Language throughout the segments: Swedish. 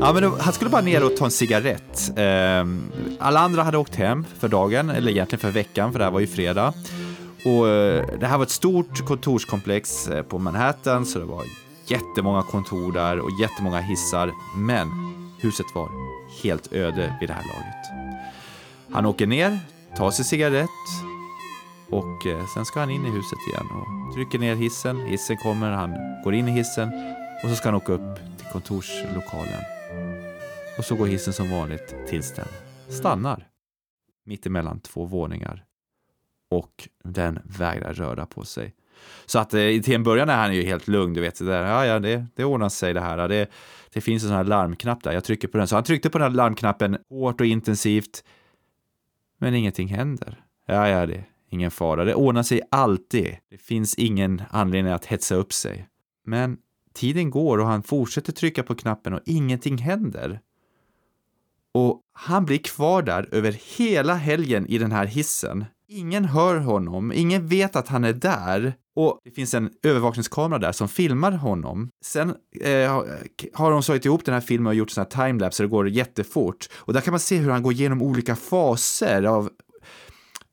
Ja, men då, han skulle bara ner och ta en cigarett. Ehm, alla andra hade åkt hem för dagen, eller egentligen för veckan, för det här var ju fredag. Och eh, det här var ett stort kontorskomplex eh, på Manhattan, så det var jättemånga kontor där och jättemånga hissar. Men huset var helt öde vid det här laget. Han åker ner, tar sig cigarett och eh, sen ska han in i huset igen och trycker ner hissen. Hissen kommer, han går in i hissen och så ska han åka upp till kontorslokalen. Och så går hissen som vanligt tills den stannar Mitt emellan två våningar och den vägrar röra på sig. Så att eh, till en början är han ju helt lugn, du vet, det där, ja, ja, det, det ordnar sig det här. Det, det finns en sån här larmknapp där, jag trycker på den. Så han tryckte på den här larmknappen hårt och intensivt, men ingenting händer. Ja, ja, det ingen fara. Det ordnar sig alltid. Det finns ingen anledning att hetsa upp sig. Men tiden går och han fortsätter trycka på knappen och ingenting händer. Och han blir kvar där över hela helgen i den här hissen. Ingen hör honom, ingen vet att han är där och det finns en övervakningskamera där som filmar honom. Sen eh, har de slagit ihop den här filmen och gjort sådana här timelapse så det går jättefort. Och där kan man se hur han går igenom olika faser av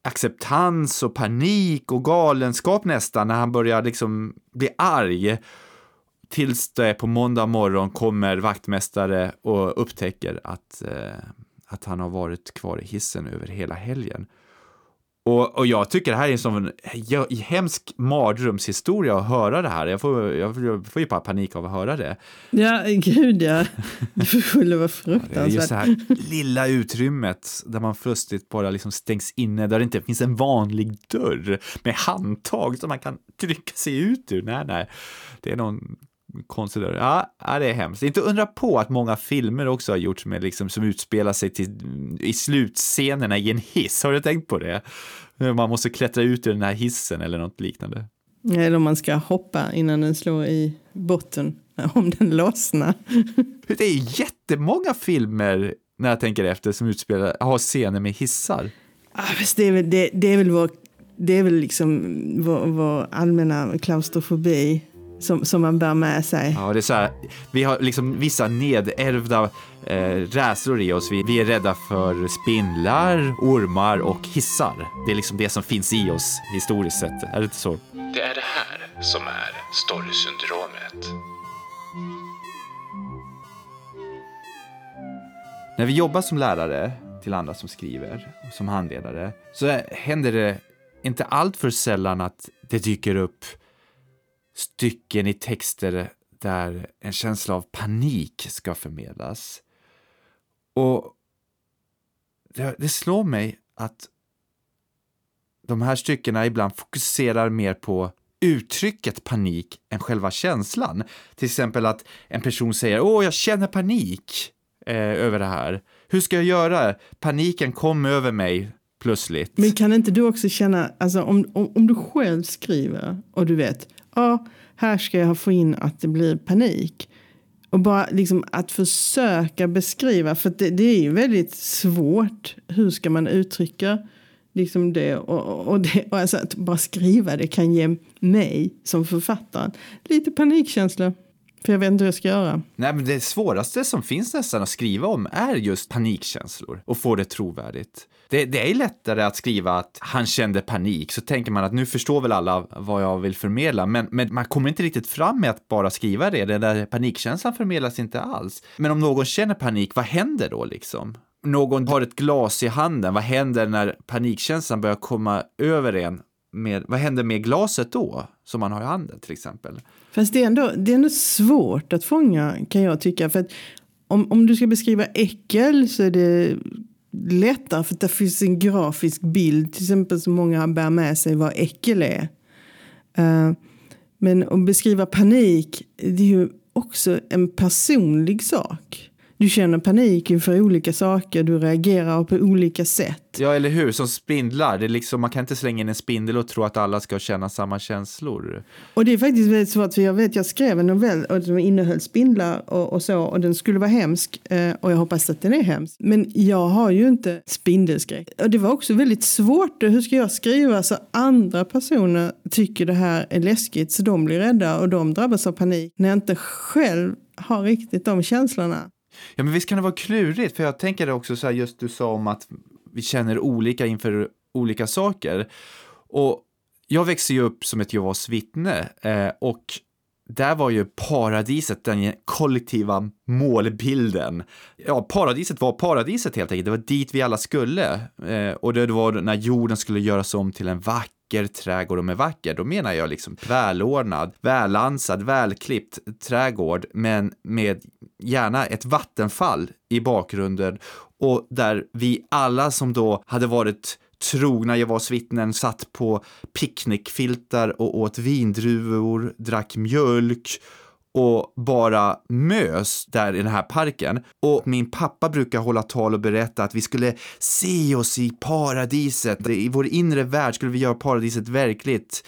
acceptans och panik och galenskap nästan när han börjar liksom bli arg. Tills det på måndag morgon kommer vaktmästare och upptäcker att, eh, att han har varit kvar i hissen över hela helgen. Och, och jag tycker det här är en sån hemsk mardrömshistoria att höra det här. Jag får, jag får ju bara panik av att höra det. Ja, gud ja. Det skulle vara fruktansvärt. Ja, just det här lilla utrymmet där man plötsligt bara liksom stängs inne, där det inte finns en vanlig dörr med handtag som man kan trycka sig ut ur. Nej, nej. Det är någon konstig dörr. Ja, ja, det är hemskt. Inte undra på att många filmer också har gjorts med liksom, som utspelar sig till, i slutscenerna i en hiss. Har du tänkt på det? Man måste klättra ut ur den här hissen eller något liknande. Eller om man ska hoppa innan den slår i botten, om den lossnar. Det är jättemånga filmer, när jag tänker efter, som utspelar, har scener med hissar. Ja, det, är väl, det, det är väl vår, det är väl liksom vår, vår allmänna klaustrofobi som, som man bär med sig. Ja, det är så här, vi har liksom vissa nedärvda eh, rädslor i oss. Vi, vi är rädda för spindlar, ormar och hissar. Det är liksom det som finns i oss historiskt sett. Är det inte så? Det är det här som är storysyndromet. När vi jobbar som lärare till andra som skriver, som handledare, så händer det inte allt för sällan att det dyker upp stycken i texter där en känsla av panik ska förmedlas. Och det, det slår mig att de här styckena ibland fokuserar mer på uttrycket panik än själva känslan. Till exempel att en person säger åh, jag känner panik eh, över det här. Hur ska jag göra? Paniken kom över mig plötsligt. Men kan inte du också känna, alltså om, om, om du själv skriver och du vet, ja, här ska jag få in att det blir panik. Och bara liksom att försöka beskriva, för det, det, är ju väldigt svårt. Hur ska man uttrycka liksom det? Och, och, det, och alltså att bara skriva det kan ge mig som författare lite panikkänsla. För jag vet inte hur jag ska göra. Nej, men det svåraste som finns nästan att skriva om är just panikkänslor och få det trovärdigt. Det, det, är lättare att skriva att han kände panik, så tänker man att nu förstår väl alla vad jag vill förmedla, men, men man kommer inte riktigt fram med att bara skriva det, den där panikkänslan förmedlas inte alls. Men om någon känner panik, vad händer då liksom? Någon har ett glas i handen, vad händer när panikkänslan börjar komma över en? Med, vad händer med glaset då, som man har i handen till exempel? Fast det är ändå, det är ändå svårt att fånga, kan jag tycka. För att om, om du ska beskriva äckel så är det lättare för att det finns en grafisk bild till exempel som många bär med sig vad äckel är. Uh, men att beskriva panik det är ju också en personlig sak. Du känner panik inför olika saker, du reagerar på olika sätt. Ja, eller hur? Som spindlar. Det är liksom, man kan inte slänga in en spindel och tro att alla ska känna samma känslor. Och det är faktiskt väldigt svårt, för jag vet, jag skrev en novell som innehöll spindlar och, och så, och den skulle vara hemsk, eh, och jag hoppas att den är hemsk. Men jag har ju inte spindelskräck. Och det var också väldigt svårt, hur ska jag skriva så andra personer tycker det här är läskigt, så de blir rädda och de drabbas av panik, när jag inte själv har riktigt de känslorna. Ja, men visst kan det vara klurigt, för jag tänker också så här, just du sa om att vi känner olika inför olika saker. Och jag växte ju upp som ett Jehovas vittne eh, och där var ju paradiset den kollektiva målbilden. Ja, paradiset var paradiset helt enkelt. Det var dit vi alla skulle. Eh, och det var när jorden skulle göras om till en vacker trädgård. Och med vacker, då menar jag liksom välordnad, välansad, välklippt trädgård, men med gärna ett vattenfall i bakgrunden och där vi alla som då hade varit trogna Jehovas vittnen satt på picknickfiltar och åt vindruvor, drack mjölk och bara mös där i den här parken. Och min pappa brukar hålla tal och berätta att vi skulle se oss i paradiset. I vår inre värld skulle vi göra paradiset verkligt.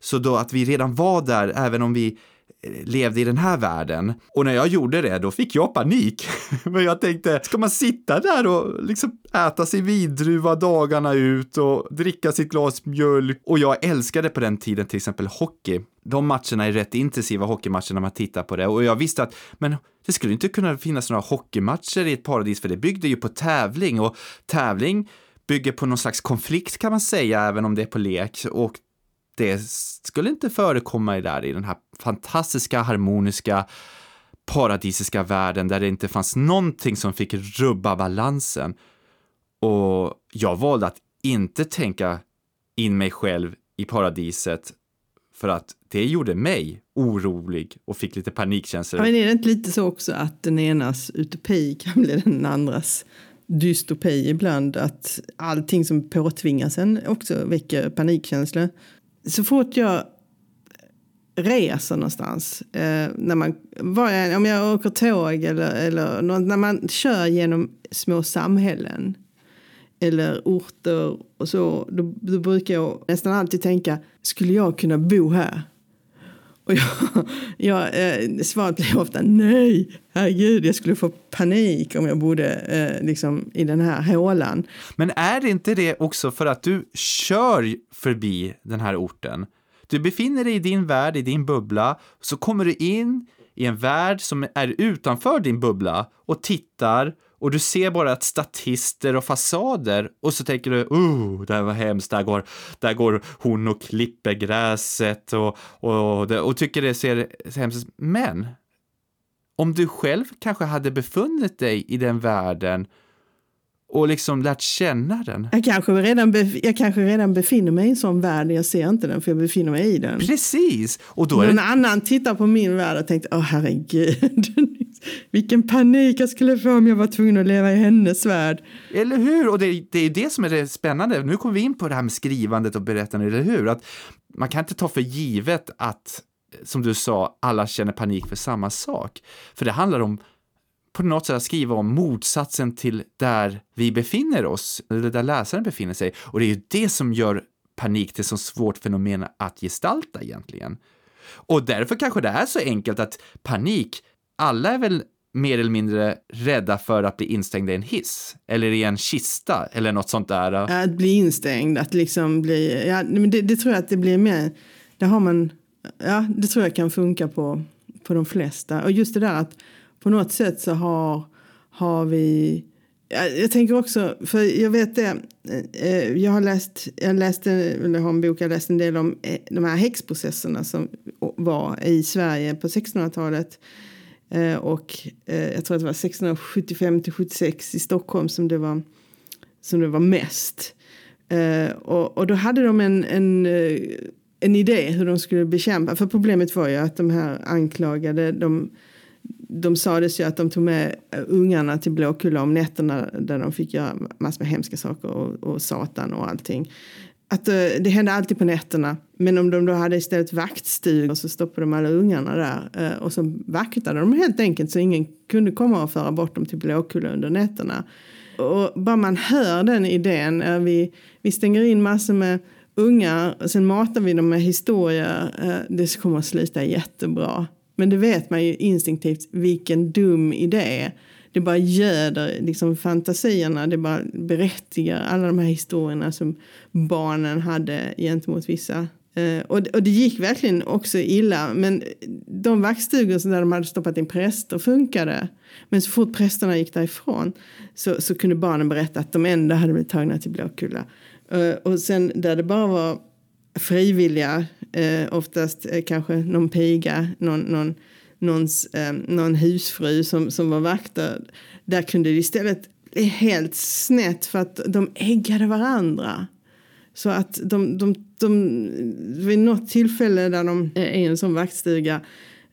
Så då att vi redan var där, även om vi levde i den här världen. Och när jag gjorde det, då fick jag panik. Men jag tänkte, ska man sitta där och liksom äta sin vindruva dagarna ut och dricka sitt glas mjölk? Och jag älskade på den tiden till exempel hockey. De matcherna är rätt intensiva hockeymatcher när man tittar på det och jag visste att, men det skulle inte kunna finnas några hockeymatcher i ett paradis för det byggde ju på tävling och tävling bygger på någon slags konflikt kan man säga, även om det är på lek. Och det skulle inte förekomma där i den här fantastiska, harmoniska, paradisiska världen där det inte fanns någonting som fick rubba balansen. Och jag valde att inte tänka in mig själv i paradiset för att det gjorde mig orolig och fick lite panikkänslor. Men är det inte lite så också att den enas utopi kan bli den andras dystopi ibland? Att allting som påtvingas en också väcker panikkänslor så fort jag reser någonstans, eh, när man, var, om jag åker tåg eller, eller något, när man kör genom små samhällen eller orter och så, då, då, brukar jag nästan alltid tänka, skulle jag kunna bo här? Och jag, jag, eh, svaret blir ofta nej, herregud, jag skulle få panik om jag bodde eh, liksom, i den här hålan. Men är det inte det också för att du kör förbi den här orten? Du befinner dig i din värld, i din bubbla, så kommer du in i en värld som är utanför din bubbla och tittar och du ser bara att statister och fasader och så tänker du, oh, det här var hemskt, där går, där går hon och klipper gräset och, och, och, och tycker det ser hemskt Men om du själv kanske hade befunnit dig i den världen och liksom lärt känna den. Jag kanske, redan jag kanske redan befinner mig i en sån värld, jag ser inte den för jag befinner mig i den. Precis! Och då är Någon det... annan tittar på min värld och tänkte, åh herregud, vilken panik jag skulle få om jag var tvungen att leva i hennes värld. Eller hur? Och det, det är det som är det spännande. Nu kommer vi in på det här med skrivandet och berättandet, eller hur? Att man kan inte ta för givet att, som du sa, alla känner panik för samma sak. För det handlar om på något sätt att skriva om motsatsen till där vi befinner oss, eller där läsaren befinner sig. Och det är ju det som gör panik till så svårt fenomen att gestalta egentligen. Och därför kanske det är så enkelt att panik, alla är väl mer eller mindre rädda för att bli instängda i en hiss eller i en kista eller något sånt där. Äh? Att bli instängd, att liksom bli, ja, men det, det tror jag att det blir mer, det har man, ja, det tror jag kan funka på, på de flesta. Och just det där att på något sätt så har, har vi jag tänker också, för jag vet det, eh, jag har läst, jag läste, eller har en bok, jag läste en del om eh, de här häxprocesserna som var i Sverige på 1600-talet. Eh, och eh, jag tror att det var 1675 till 76 i Stockholm som det var, som det var mest. Eh, och, och då hade de en, en, en idé hur de skulle bekämpa, för problemet var ju att de här anklagade, de de sades ju att de tog med ungarna till Blåkulla om nätterna där de fick göra massor med hemska saker och, och satan och allting. Att eh, det hände alltid på nätterna. Men om de då hade istället vaktstugor så stoppade de alla ungarna där eh, och så vaktade de helt enkelt så ingen kunde komma och föra bort dem till Blåkulla under nätterna. Och bara man hör den idén, vi, vi stänger in massor med ungar och sen matar vi dem med historier. Eh, det kommer att sluta jättebra. Men det vet man ju instinktivt vilken dum idé. Det bara göder liksom fantasierna, det bara berättigar alla de här historierna som barnen hade gentemot vissa Eh, och, och det gick verkligen också illa. Men de vaktstugor där de hade stoppat in präster funkade. Men så fort prästerna gick därifrån så, så kunde barnen berätta att de ändå hade blivit tagna till Blåkulla. Eh, och sen där det bara var frivilliga, eh, oftast eh, kanske någon piga, någon, någon, någons, eh, någon husfru som, som var vakter. Där kunde det istället bli helt snett för att de äggade varandra. Så att de, de, de, vid något tillfälle där de är i en sån vaktstuga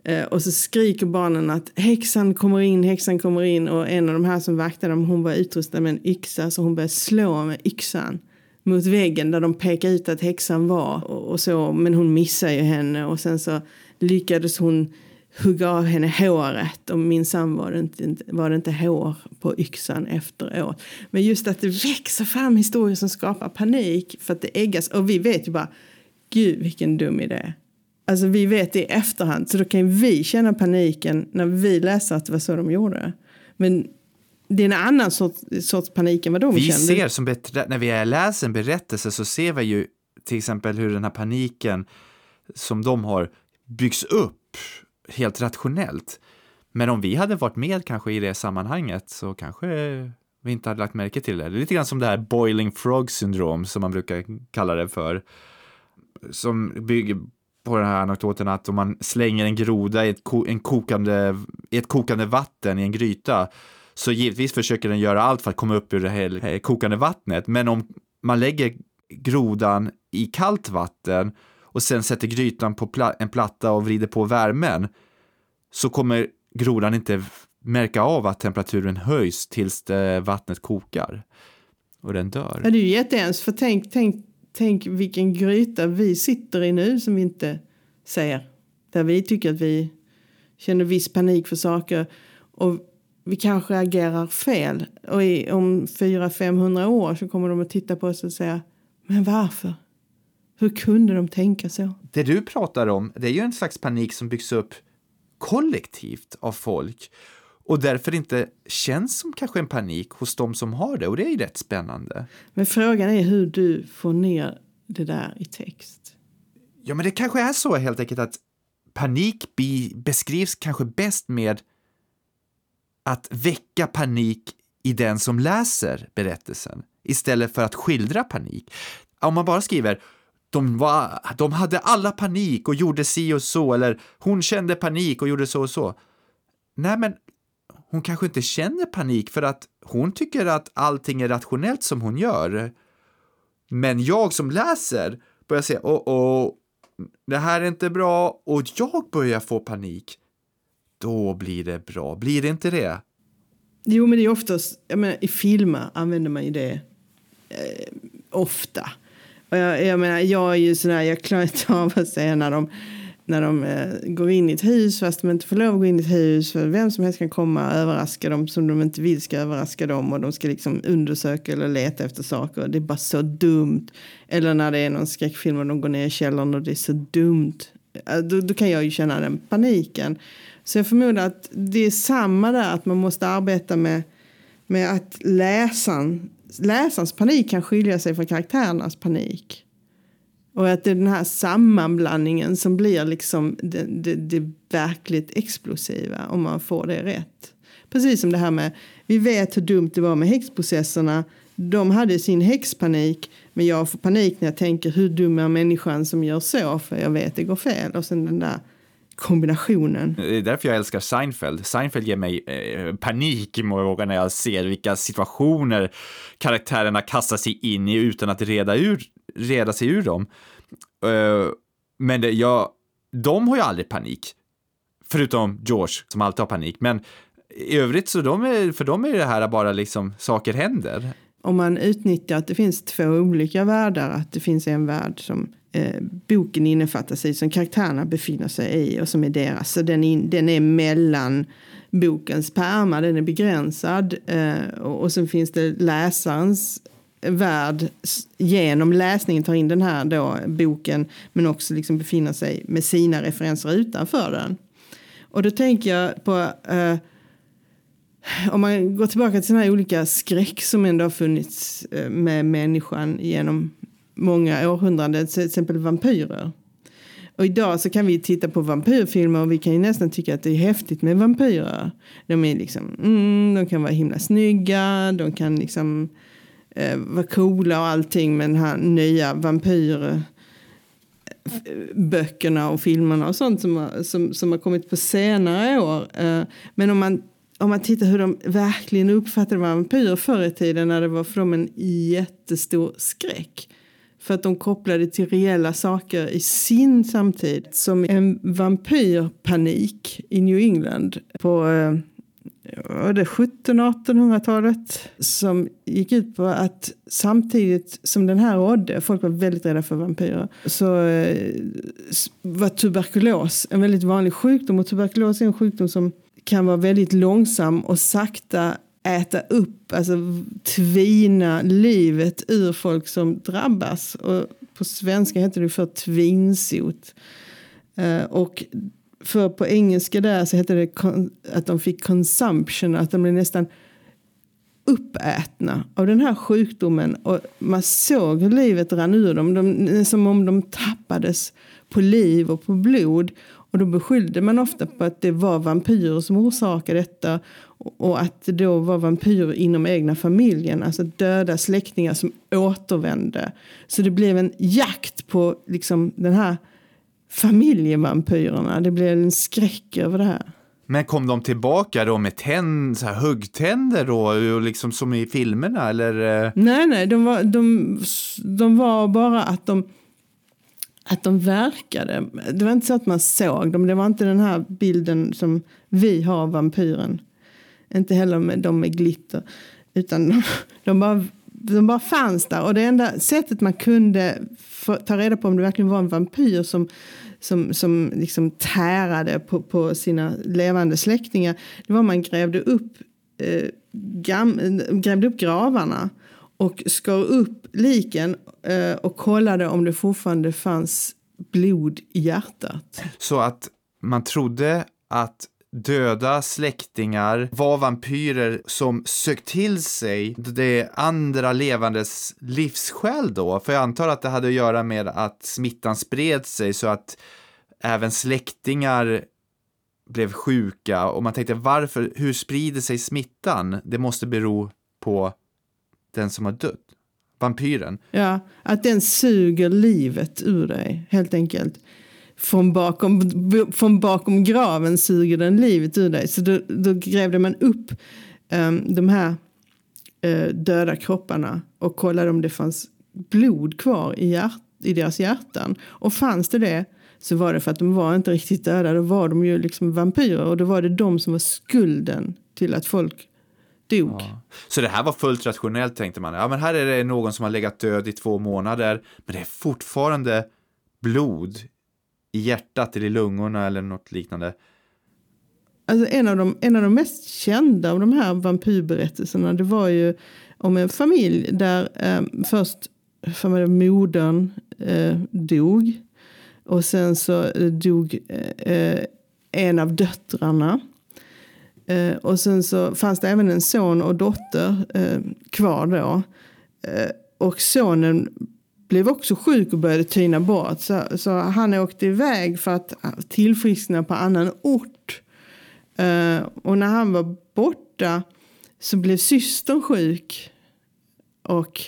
eh, och så skriker barnen att häxan kommer in, häxan kommer in och en av de här som vaktade dem hon var utrustad med en yxa så hon började slå med yxan mot väggen där de pekade ut att häxan var och, och så men hon missade ju henne och sen så lyckades hon hugga av henne håret och minsann var det inte, var det inte hår på yxan efteråt. Men just att det växer fram historier som skapar panik för att det äggas och vi vet ju bara gud vilken dum idé. Alltså vi vet det i efterhand så då kan vi känna paniken när vi läser att det var så de gjorde. Men det är en annan sorts, sorts panik än vad de vi kände. ser som när vi läser en berättelse så ser vi ju till exempel hur den här paniken som de har byggs upp helt rationellt. Men om vi hade varit med kanske i det sammanhanget så kanske vi inte hade lagt märke till det. Det är lite grann som det här boiling frog syndrom som man brukar kalla det för. Som bygger på den här anekdoten att om man slänger en groda i ett, ko en kokande, i ett kokande vatten i en gryta så givetvis försöker den göra allt för att komma upp ur det här kokande vattnet. Men om man lägger grodan i kallt vatten och sen sätter grytan på pla en platta och vrider på värmen så kommer grodan inte märka av att temperaturen höjs tills eh, vattnet kokar och den dör. Ja, det är ju jättehemskt, för tänk, tänk, tänk vilken gryta vi sitter i nu som vi inte ser. Där vi tycker att vi känner viss panik för saker och vi kanske agerar fel. Och i, om 400-500 år så kommer de att titta på oss och säga men varför? Hur kunde de tänka så? Det du pratar om, det är ju en slags panik som byggs upp kollektivt av folk och därför inte känns som kanske en panik hos de som har det och det är ju rätt spännande. Men frågan är hur du får ner det där i text. Ja, men det kanske är så helt enkelt att panik beskrivs kanske bäst med att väcka panik i den som läser berättelsen istället för att skildra panik. Om man bara skriver de, var, de hade alla panik och gjorde si och så, eller hon kände panik och gjorde så och så. Nej, men hon kanske inte känner panik för att hon tycker att allting är rationellt som hon gör. Men jag som läser börjar säga, åh, åh, det här är inte bra och jag börjar få panik. Då blir det bra, blir det inte det? Jo, men det är oftast, jag menar, i filmer använder man ju det eh, ofta. Och jag, jag menar, jag är ju sådär, jag klarar inte av att säga när de, när de eh, går in i ett hus fast de inte får lov att gå in i ett hus. För vem som helst kan komma och överraska dem som de inte vill ska överraska dem. Och de ska liksom undersöka eller leta efter saker. Det är bara så dumt. Eller när det är någon skräckfilm och de går ner i källaren och det är så dumt. Eh, då, då kan jag ju känna den paniken. Så jag förmodar att det är samma där, att man måste arbeta med, med att läsaren läsarens panik kan skilja sig från karaktärernas panik. Och att det är den här sammanblandningen som blir liksom det, det, det, verkligt explosiva om man får det rätt. Precis som det här med, vi vet hur dumt det var med häxprocesserna. De hade sin häxpanik, men jag får panik när jag tänker hur dum är människan som gör så, för jag vet det går fel. Och sen den där kombinationen. Det är därför jag älskar Seinfeld. Seinfeld ger mig eh, panik många gånger när jag ser vilka situationer karaktärerna kastar sig in i utan att reda, ur, reda sig ur dem. Uh, men det, jag, de har ju aldrig panik. Förutom George som alltid har panik. Men i övrigt så de är, för dem är det här bara liksom saker händer. Om man utnyttjar att det finns två olika världar, att det finns en värld som eh, boken innefattar sig som karaktärerna befinner sig i och som är deras. Så den, in, den är mellan bokens pärmar, den är begränsad eh, och, och sen finns det läsarens värld genom läsningen tar in den här då, boken men också liksom befinner sig med sina referenser utanför den. Och då tänker jag på eh, om man går tillbaka till sådana här olika skräck som ändå har funnits eh, med människan genom många århundraden, till exempel vampyrer. Och idag så kan vi titta på vampyrfilmer och vi kan ju nästan tycka att det är häftigt med vampyrer. De är liksom, mm, de kan vara himla snygga, de kan liksom eh, vara coola och allting med de här nya vampyrböckerna eh, och filmerna och sånt som har, som, som har kommit på senare år. Eh, men om man, om man tittar hur de verkligen uppfattade vampyrer förr i tiden när det var för dem en jättestor skräck. För att de kopplade till reella saker i sin samtid. Som en vampyrpanik i New England på eh, var det 1700-1800-talet som gick ut på att samtidigt som den här rådde, folk var väldigt rädda för vampyrer, så eh, var tuberkulos en väldigt vanlig sjukdom. Och tuberkulos är en sjukdom som kan vara väldigt långsam och sakta äta upp, alltså tvina livet ur folk som drabbas. Och på svenska heter det för tvinsot. Eh, och för på engelska där så heter det att de fick consumption, att de blev nästan uppätna av den här sjukdomen. Och man såg hur livet rann ur dem, de, som om de tappades på liv och på blod. Och då beskyllde man ofta på att det var vampyrer som orsakade detta och att då var vampyrer inom egna familjen, alltså döda släktingar som återvände. Så det blev en jakt på liksom den här familjevampyrerna. Det blev en skräck över det här. Men kom de tillbaka då med tänd, så här, huggtänder då, liksom som i filmerna eller? Nej, nej, de var, de, de var bara att de att de verkade. Det var inte så att man såg dem. Det var inte den här bilden som vi har av vampyren. Inte heller med de med glitter. Utan de, de, bara, de bara fanns där. Och det enda sättet man kunde ta reda på om det verkligen var en vampyr som, som, som liksom tärade på, på sina levande släktingar. Det var man grävde upp, eh, gam, grävde upp gravarna och skar upp liken eh, och kollade om det fortfarande fanns blod i hjärtat. Så att man trodde att döda släktingar var vampyrer som sökt till sig det andra levandes livsskäl då? För jag antar att det hade att göra med att smittan spred sig så att även släktingar blev sjuka och man tänkte varför, hur sprider sig smittan? Det måste bero på den som har dött, vampyren. Ja, att den suger livet ur dig helt enkelt från bakom, från bakom graven suger den livet ur dig. Så då, då grävde man upp um, de här uh, döda kropparna och kollade om det fanns blod kvar i, hjärt, i deras hjärtan. Och fanns det det så var det för att de var inte riktigt döda. Då var de ju liksom vampyrer och då var det de som var skulden till att folk dog. Ja. Så det här var fullt rationellt tänkte man. Ja, men här är det någon som har legat död i två månader, men det är fortfarande blod i hjärtat eller i lungorna eller något liknande. Alltså en, av de, en av de mest kända av de här vampyrberättelserna det var ju om en familj där eh, först för mig, modern eh, dog och sen så eh, dog eh, en av döttrarna. Eh, och sen så fanns det även en son och dotter eh, kvar då. Eh, och sonen blev också sjuk och började tyna bort. Så, så han åkte iväg för att tillfriskna på annan ort. Uh, och när han var borta så blev systern sjuk. Och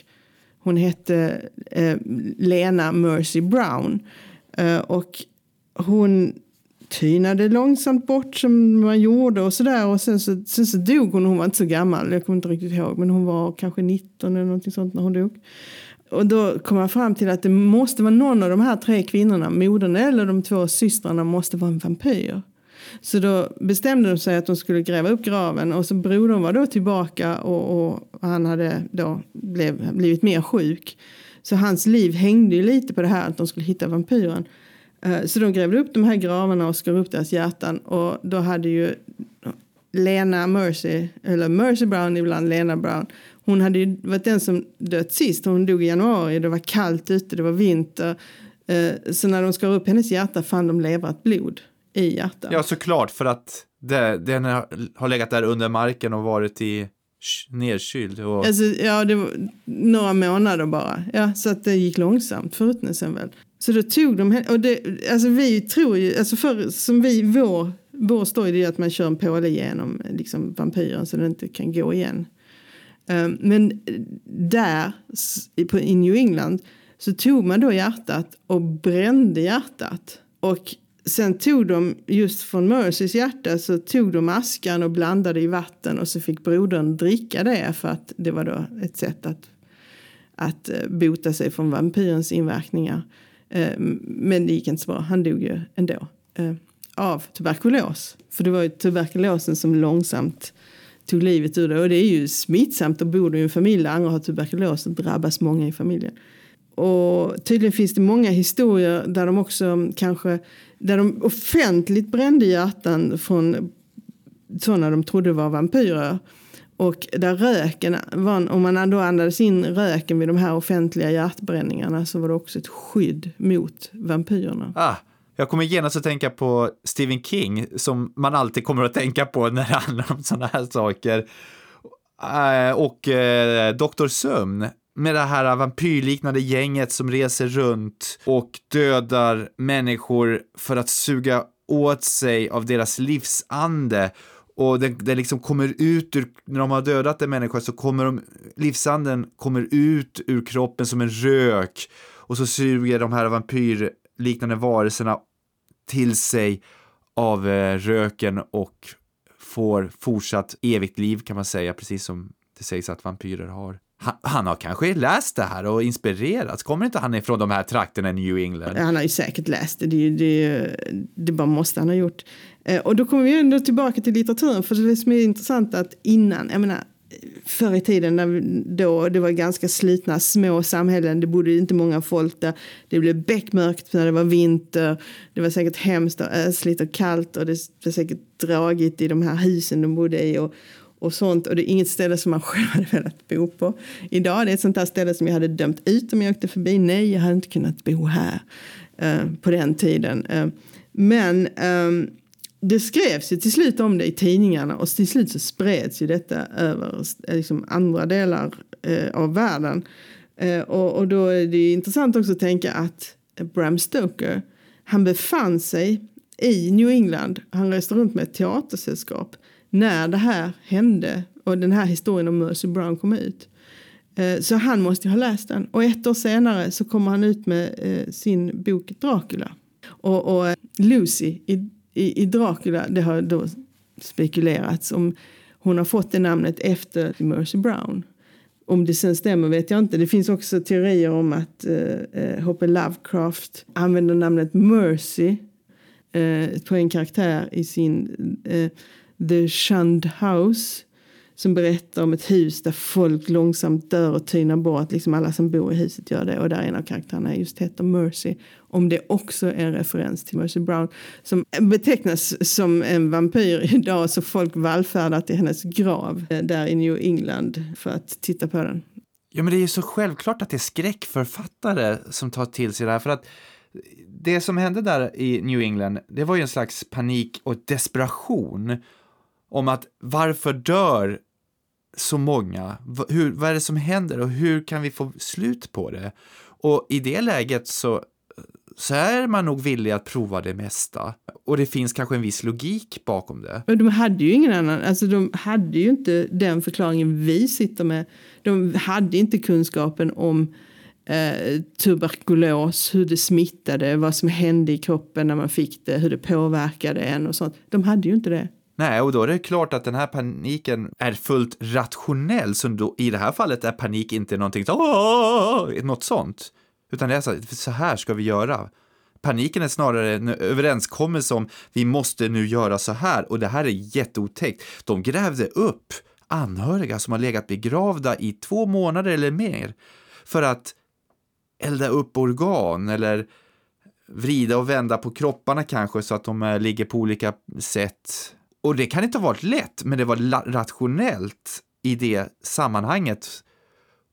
hon hette uh, Lena Mercy Brown. Uh, och hon tynade långsamt bort som man gjorde och sådär. Och sen så, sen så dog hon. Hon var inte så gammal, jag kommer inte riktigt ihåg. Men hon var kanske 19 eller någonting sånt när hon dog. Och då kom man fram till att det måste vara någon av de här tre kvinnorna, modern eller de två systrarna, måste vara en vampyr. Så då bestämde de sig att de skulle gräva upp graven och så brodern var då tillbaka och, och han hade då blev, blivit mer sjuk. Så hans liv hängde ju lite på det här att de skulle hitta vampyren. Eh, så de grävde upp de här gravarna och skar upp deras hjärtan och då hade ju Lena Mercy, eller Mercy Brown ibland Lena Brown, hon hade ju varit den som dött sist. Hon dog i januari, det var kallt ute, det var vinter. Eh, så när de skar upp hennes hjärta fann de levrat blod i hjärtat. Ja, såklart, för att det, den har legat där under marken och varit i nedkyld. Och... Alltså, ja, det var några månader bara. Ja, så att det gick långsamt, förruttnelsen väl. Så då tog de henne, och det, alltså vi tror ju, alltså för, som vi, vår, vår story det är att man kör en påle genom liksom, vampyren så den inte kan gå igen. Eh, men eh, där, i- New England, så tog man då hjärtat och brände hjärtat. Och sen tog de, just från Mercys hjärta, så tog de askan och blandade i vatten och så fick brodern dricka det för att det var då ett sätt att, att eh, bota sig från vampyrens inverkningar. Men det gick inte så bra, han dog ju ändå. Av tuberkulos. För det var ju tuberkulosen som långsamt tog livet ur det. Och det är ju smittsamt och bor du i en familj där andra har tuberkulos så drabbas många i familjen. Och tydligen finns det många historier där de också kanske där de offentligt brände hjärtan från sådana de trodde var vampyrer. Och där röken, var, om man då andades in röken vid de här offentliga hjärtbränningarna så var det också ett skydd mot vampyrerna. Ah, jag kommer genast att tänka på Stephen King, som man alltid kommer att tänka på när det handlar om sådana här saker. Eh, och eh, Dr. Sömn, med det här vampyrliknande gänget som reser runt och dödar människor för att suga åt sig av deras livsande. Och den, den liksom kommer ut ur, när de har dödat en människa så kommer de, livsanden kommer ut ur kroppen som en rök och så suger de här vampyrliknande varelserna till sig av eh, röken och får fortsatt evigt liv kan man säga, precis som det sägs att vampyrer har. Han, han har kanske läst det här och inspirerats. Kommer inte han ifrån de här trakterna i New England? Han har ju säkert läst det, det, det, det bara måste han ha gjort. Eh, och då kommer vi ändå tillbaka till litteraturen, för det som är intressant att innan, jag menar, förr i tiden när vi, då det var ganska slutna små samhällen, det bodde inte många folk där, det blev beckmörkt när det var vinter, det var säkert hemskt och ösligt och kallt och det var säkert dragigt i de här husen de bodde i och, och sånt och det är inget ställe som man själv hade velat bo på. Idag är det ett sånt här ställe som jag hade dömt ut om jag åkte förbi. Nej, jag hade inte kunnat bo här eh, på den tiden. Eh, men eh, det skrevs ju till slut om det i tidningarna och till slut så spreds ju detta över eh, liksom, andra delar eh, av världen. Eh, och, och då är det ju intressant också att tänka att Bram Stoker, han befann sig i New England, han reste runt med ett teatersällskap när det här hände och den här historien om Mercy Brown kom ut. Eh, Så han måste ju ha läst den. Och ett år senare så kommer han ut med eh, sin bok Dracula. Och, och eh, Lucy i, i, i Dracula, det har då spekulerats om hon har fått det namnet efter Mercy Brown. Om det sen stämmer vet jag inte. Det finns också teorier om att eh, eh H.P. Lovecraft använder namnet Mercy eh, på en karaktär i sin eh, The Shunned House som berättar om ett hus där folk långsamt dör och tynar bort. Liksom alla som bor i huset gör det. Och där en av karaktärerna just heter Mercy. Om det också är en referens till Mercy Brown som betecknas som en vampyr idag så folk vallfärdar till hennes grav eh, där i New England för att titta på den. Ja, men det är ju så självklart att det är skräckförfattare som tar till sig det här. För att det som hände där i New England, det var ju en slags panik och desperation om att varför dör så många? Hur, vad är det som händer och hur kan vi få slut på det? Och i det läget så, så är man nog villig att prova det mesta. Och det finns kanske en viss logik bakom det. Men de hade ju ingen annan, alltså de hade ju inte den förklaringen vi sitter med. De hade inte kunskapen om eh, tuberkulos, hur det smittade, vad som hände i kroppen när man fick det, hur det påverkade en och sånt. De hade ju inte det. Nej, och då är det klart att den här paniken är fullt rationell, så då, i det här fallet är panik inte någonting så, något sånt, utan det är så, så här ska vi göra. Paniken är snarare en överenskommelse om vi måste nu göra så här och det här är jätteotäckt. De grävde upp anhöriga som har legat begravda i två månader eller mer för att elda upp organ eller vrida och vända på kropparna kanske så att de eh, ligger på olika sätt. Och det kan inte ha varit lätt, men det var rationellt i det sammanhanget.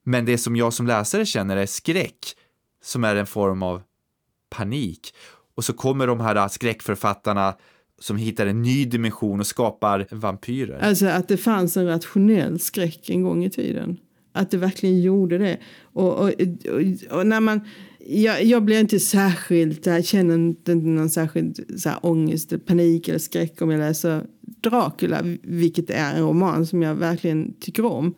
Men det som jag som läsare känner är skräck, som är en form av panik. Och så kommer de här äh, skräckförfattarna som hittar en ny dimension och skapar vampyrer. Alltså att det fanns en rationell skräck en gång i tiden. Att det verkligen gjorde det. Och, och, och, och när man, jag, jag blir inte särskilt, jag känner inte någon särskild så här, ångest, panik eller skräck om jag läser Dracula, vilket är en roman som jag verkligen tycker om.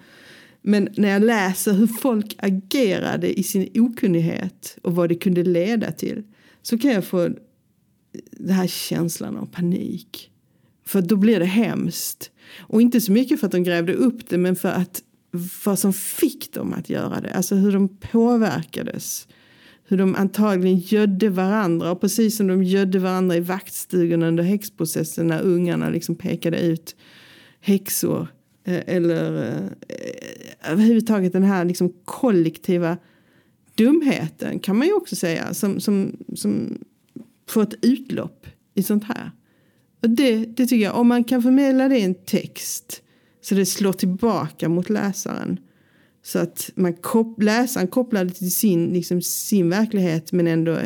Men när jag läser hur folk agerade i sin okunnighet och vad det kunde leda till så kan jag få den här känslan av panik. För då blir det hemskt. Och inte så mycket för att de grävde upp det men för att vad som fick dem att göra det. Alltså hur de påverkades. Hur de antagligen gödde varandra. Och precis som de gödde varandra i vaktstugan under häxprocessen när ungarna liksom pekade ut häxor. Eh, eller eh, överhuvudtaget den här liksom kollektiva dumheten kan man ju också säga. Som, som, som får ett utlopp i sånt här. Och det, det tycker jag, om man kan förmedla det i en text så det slår tillbaka mot läsaren. Så att man kop läsaren kopplar det till sin, liksom, sin verklighet men ändå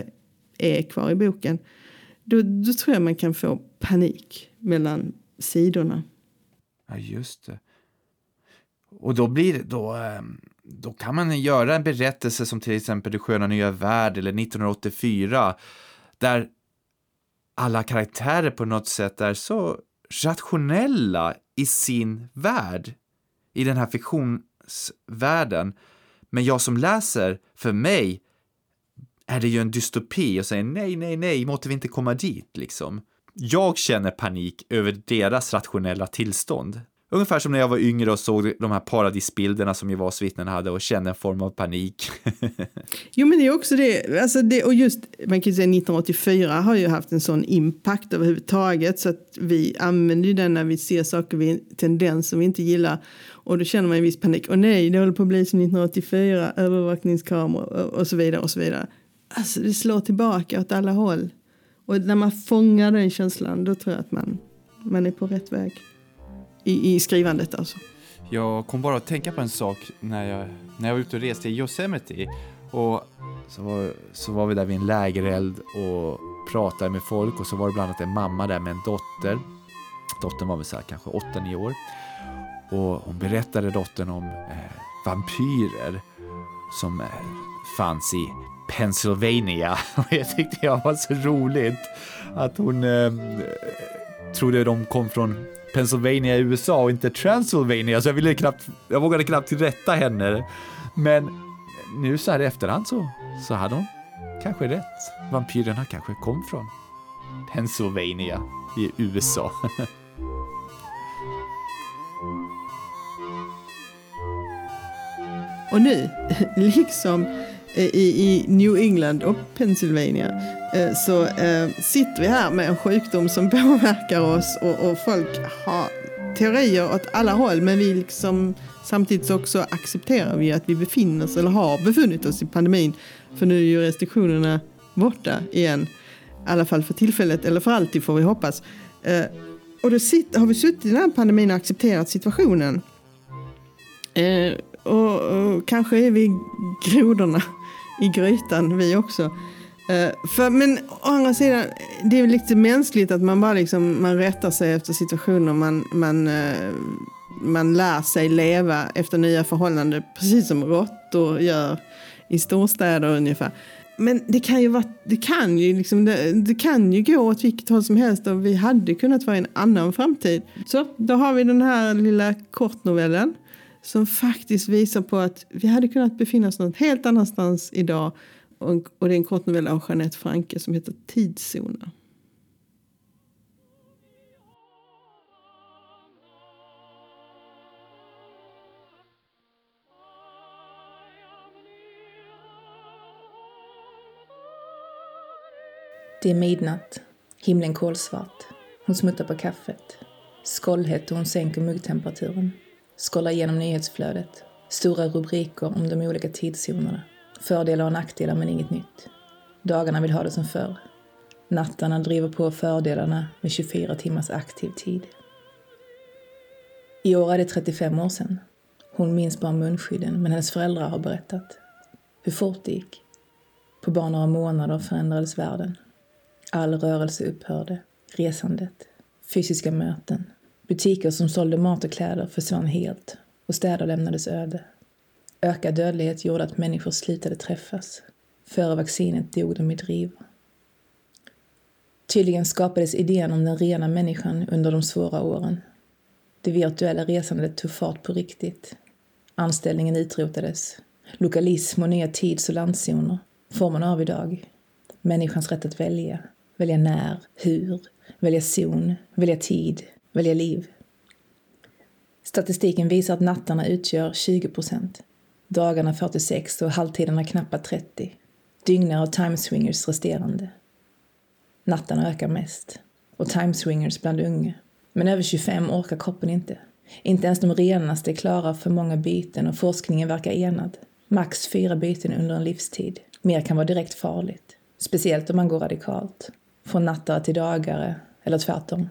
är kvar i boken. Då, då tror jag man kan få panik mellan sidorna. Ja, just det. Och då blir det, då, ehm, då kan man göra en berättelse som till exempel Det sköna nya värld eller 1984 där alla karaktärer på något sätt är så rationella i sin värld, i den här världen, Men jag som läser, för mig är det ju en dystopi och säger nej, nej, nej, måste vi inte komma dit liksom. Jag känner panik över deras rationella tillstånd. Ungefär som när jag var yngre och såg de här paradisbilderna som Jehovas vittnen hade och kände en form av panik. jo men det är också det, alltså det, och just man kan ju säga 1984 har ju haft en sån impact överhuvudtaget så att vi använder ju den när vi ser saker, vi, tendenser vi inte gillar och då känner man en viss panik. Och nej, det håller på att bli som 1984, övervakningskameror och, och så vidare och så vidare. Alltså det slår tillbaka åt alla håll. Och när man fångar den känslan då tror jag att man, man är på rätt väg i, i skrivandet alltså. Jag kom bara att tänka på en sak när jag, när jag var ute och reste i Yosemite. Och så var, så var vi där vid en lägereld och pratade med folk och så var det bland annat en mamma där med en dotter. Dottern var väl så här, kanske 8-9 år. Och hon berättade dottern om eh, vampyrer som eh, fanns i Pennsylvania. Och jag tyckte det var så roligt att hon eh, trodde de kom från Pennsylvania i USA och inte Transylvania, så jag ville knappt, jag vågade knappt tillrätta henne. Men nu så här i efterhand så, så hade hon kanske rätt. Vampyrerna kanske kom från Pennsylvania i USA. och nu, liksom i, i New England och Pennsylvania Eh, så eh, sitter vi här med en sjukdom som påverkar oss och, och folk har teorier åt alla håll men vi liksom samtidigt också accepterar vi att vi befinner oss eller har befunnit oss i pandemin för nu är ju restriktionerna borta igen. I alla fall för tillfället eller för alltid får vi hoppas. Eh, och då har vi suttit i den här pandemin och accepterat situationen. Eh, och, och kanske är vi grodorna i grytan vi också. Eh, för, men å andra sidan, det är lite mänskligt att man bara liksom, man rättar sig efter situationer. Man, man, eh, man lär sig leva efter nya förhållanden, precis som råttor gör i storstäder ungefär. Men det kan ju, vara, det kan ju, liksom, det, det, kan ju gå åt vilket håll som helst och vi hade kunnat vara i en annan framtid. Så då har vi den här lilla kortnovellen som faktiskt visar på att vi hade kunnat befinna oss något helt annanstans idag och, och det är en kortnovell av Jeanette Franke som heter Tidszoner. Det är midnatt. Himlen kolsvart. Hon smuttar på kaffet. Skållhett och hon sänker muggtemperaturen. Skållar igenom nyhetsflödet. Stora rubriker om de olika tidszonerna. Fördelar och nackdelar men inget nytt. Dagarna vill ha det som förr. Nattarna driver på fördelarna med 24 timmars aktiv tid. I år är det 35 år sedan. Hon minns bara munskydden, men hennes föräldrar har berättat. Hur fort det gick. På bara några månader förändrades världen. All rörelse upphörde. resandet, fysiska möten. Butiker som sålde mat och kläder försvann helt och städer lämnades öde. Ökad dödlighet gjorde att människor slutade träffas. Före vaccinet dog de i drivor. Tydligen skapades idén om den rena människan under de svåra åren. Det virtuella resandet tog fart på riktigt. Anställningen utrotades. Lokalism och nya tids och landzoner får man av idag. Människans rätt att välja. Välja när, hur, välja zon, välja tid, välja liv. Statistiken visar att nattarna utgör 20 procent, dagarna 46 och halvtiderna knappa 30. Dygnar och timeswingers resterande. Nattarna ökar mest och timeswingers bland unga. Men över 25 orkar kroppen inte. Inte ens de renaste är klara för många byten och forskningen verkar enad. Max fyra byten under en livstid. Mer kan vara direkt farligt. Speciellt om man går radikalt. Från nattare till dagare, eller tvärtom.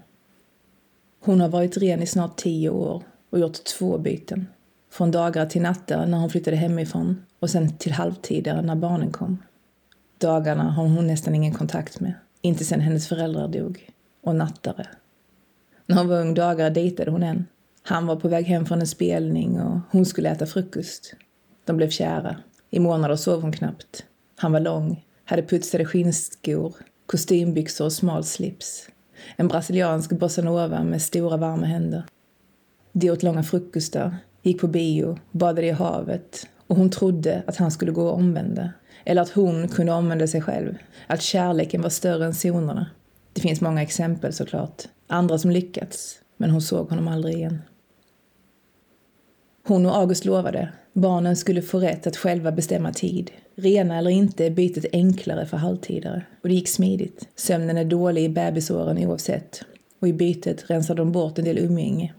Hon har varit ren i snart tio år och gjort två byten. Från dagar till natter när hon flyttade hemifrån och sen till halvtider när barnen kom. Dagarna har hon nästan ingen kontakt med. Inte sen hennes föräldrar dog. Och nattare. När hon var ung dagar dejtade hon en. Han var på väg hem från en spelning och hon skulle äta frukost. De blev kära. I månader sov hon knappt. Han var lång, hade putsade skinnskor, kostymbyxor och smal slips. En brasiliansk bossanova med stora varma händer. De åt långa frukostar, gick på bio, badade i havet och hon trodde att han skulle gå och omvända. Eller att hon kunde omvända sig själv. Att kärleken var större än zonerna. Det finns många exempel såklart. Andra som lyckats. Men hon såg honom aldrig igen. Hon och August lovade. Barnen skulle få rätt att själva bestämma tid. Rena eller inte är bytet enklare för halvtidare. Och det gick smidigt. Sömnen är dålig i bebisåren oavsett. Och i bytet rensar de bort en del umgänge.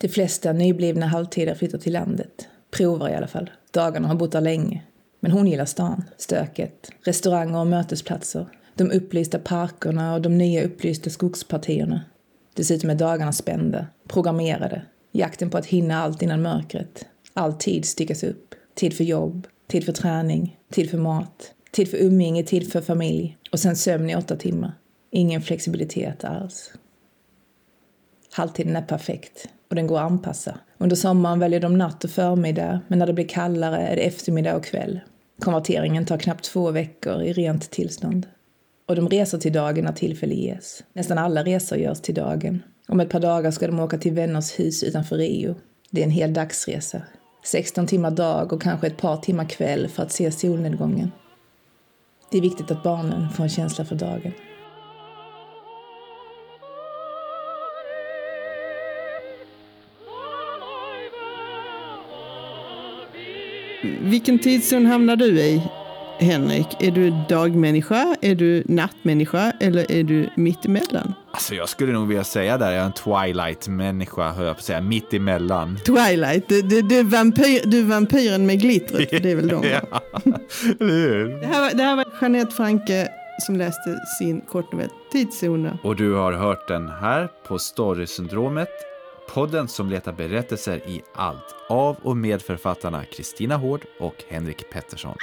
De flesta nyblivna halvtider flyttar till landet. Provar i alla fall. Dagarna har bott där länge. Men hon gillar stan, stöket, restauranger och mötesplatser, de upplysta parkerna och de nya upplysta skogspartierna. Dessutom är dagarna spända, programmerade. Jakten på att hinna allt innan mörkret. All tid styckas upp. Tid för jobb, tid för träning, tid för mat, tid för umgänge, tid för familj och sen sömn i åtta timmar. Ingen flexibilitet alls. Halvtiden är perfekt och den går att anpassa. Under sommaren väljer de natt och förmiddag, men när det blir kallare är det eftermiddag och kväll. Konverteringen tar knappt två veckor i rent tillstånd. Och de reser till dagen när tillfälle ges. Nästan alla resor görs till dagen. Om ett par dagar ska de åka till vänners hus utanför Rio. Det är en hel dagsresa. 16 timmar dag och kanske ett par timmar kväll för att se solnedgången. Det är viktigt att barnen får en känsla för dagen. Vilken tidszon hamnar du i, Henrik? Är du dagmänniska, är du nattmänniska eller är du mittemellan? Alltså jag skulle nog vilja säga där, jag är en Twilight-människa, hör jag på att säga, mitt emellan. Twilight, du, du, du, vampyr, du är vampyren med glittret, för det är väl de? ja, eller hur? Det här, var, det här var Jeanette Franke som läste sin kortnovell Tidszoner. Och du har hört den här på Storysyndromet, podden som letar berättelser i allt av och med författarna Kristina Hård och Henrik Pettersson.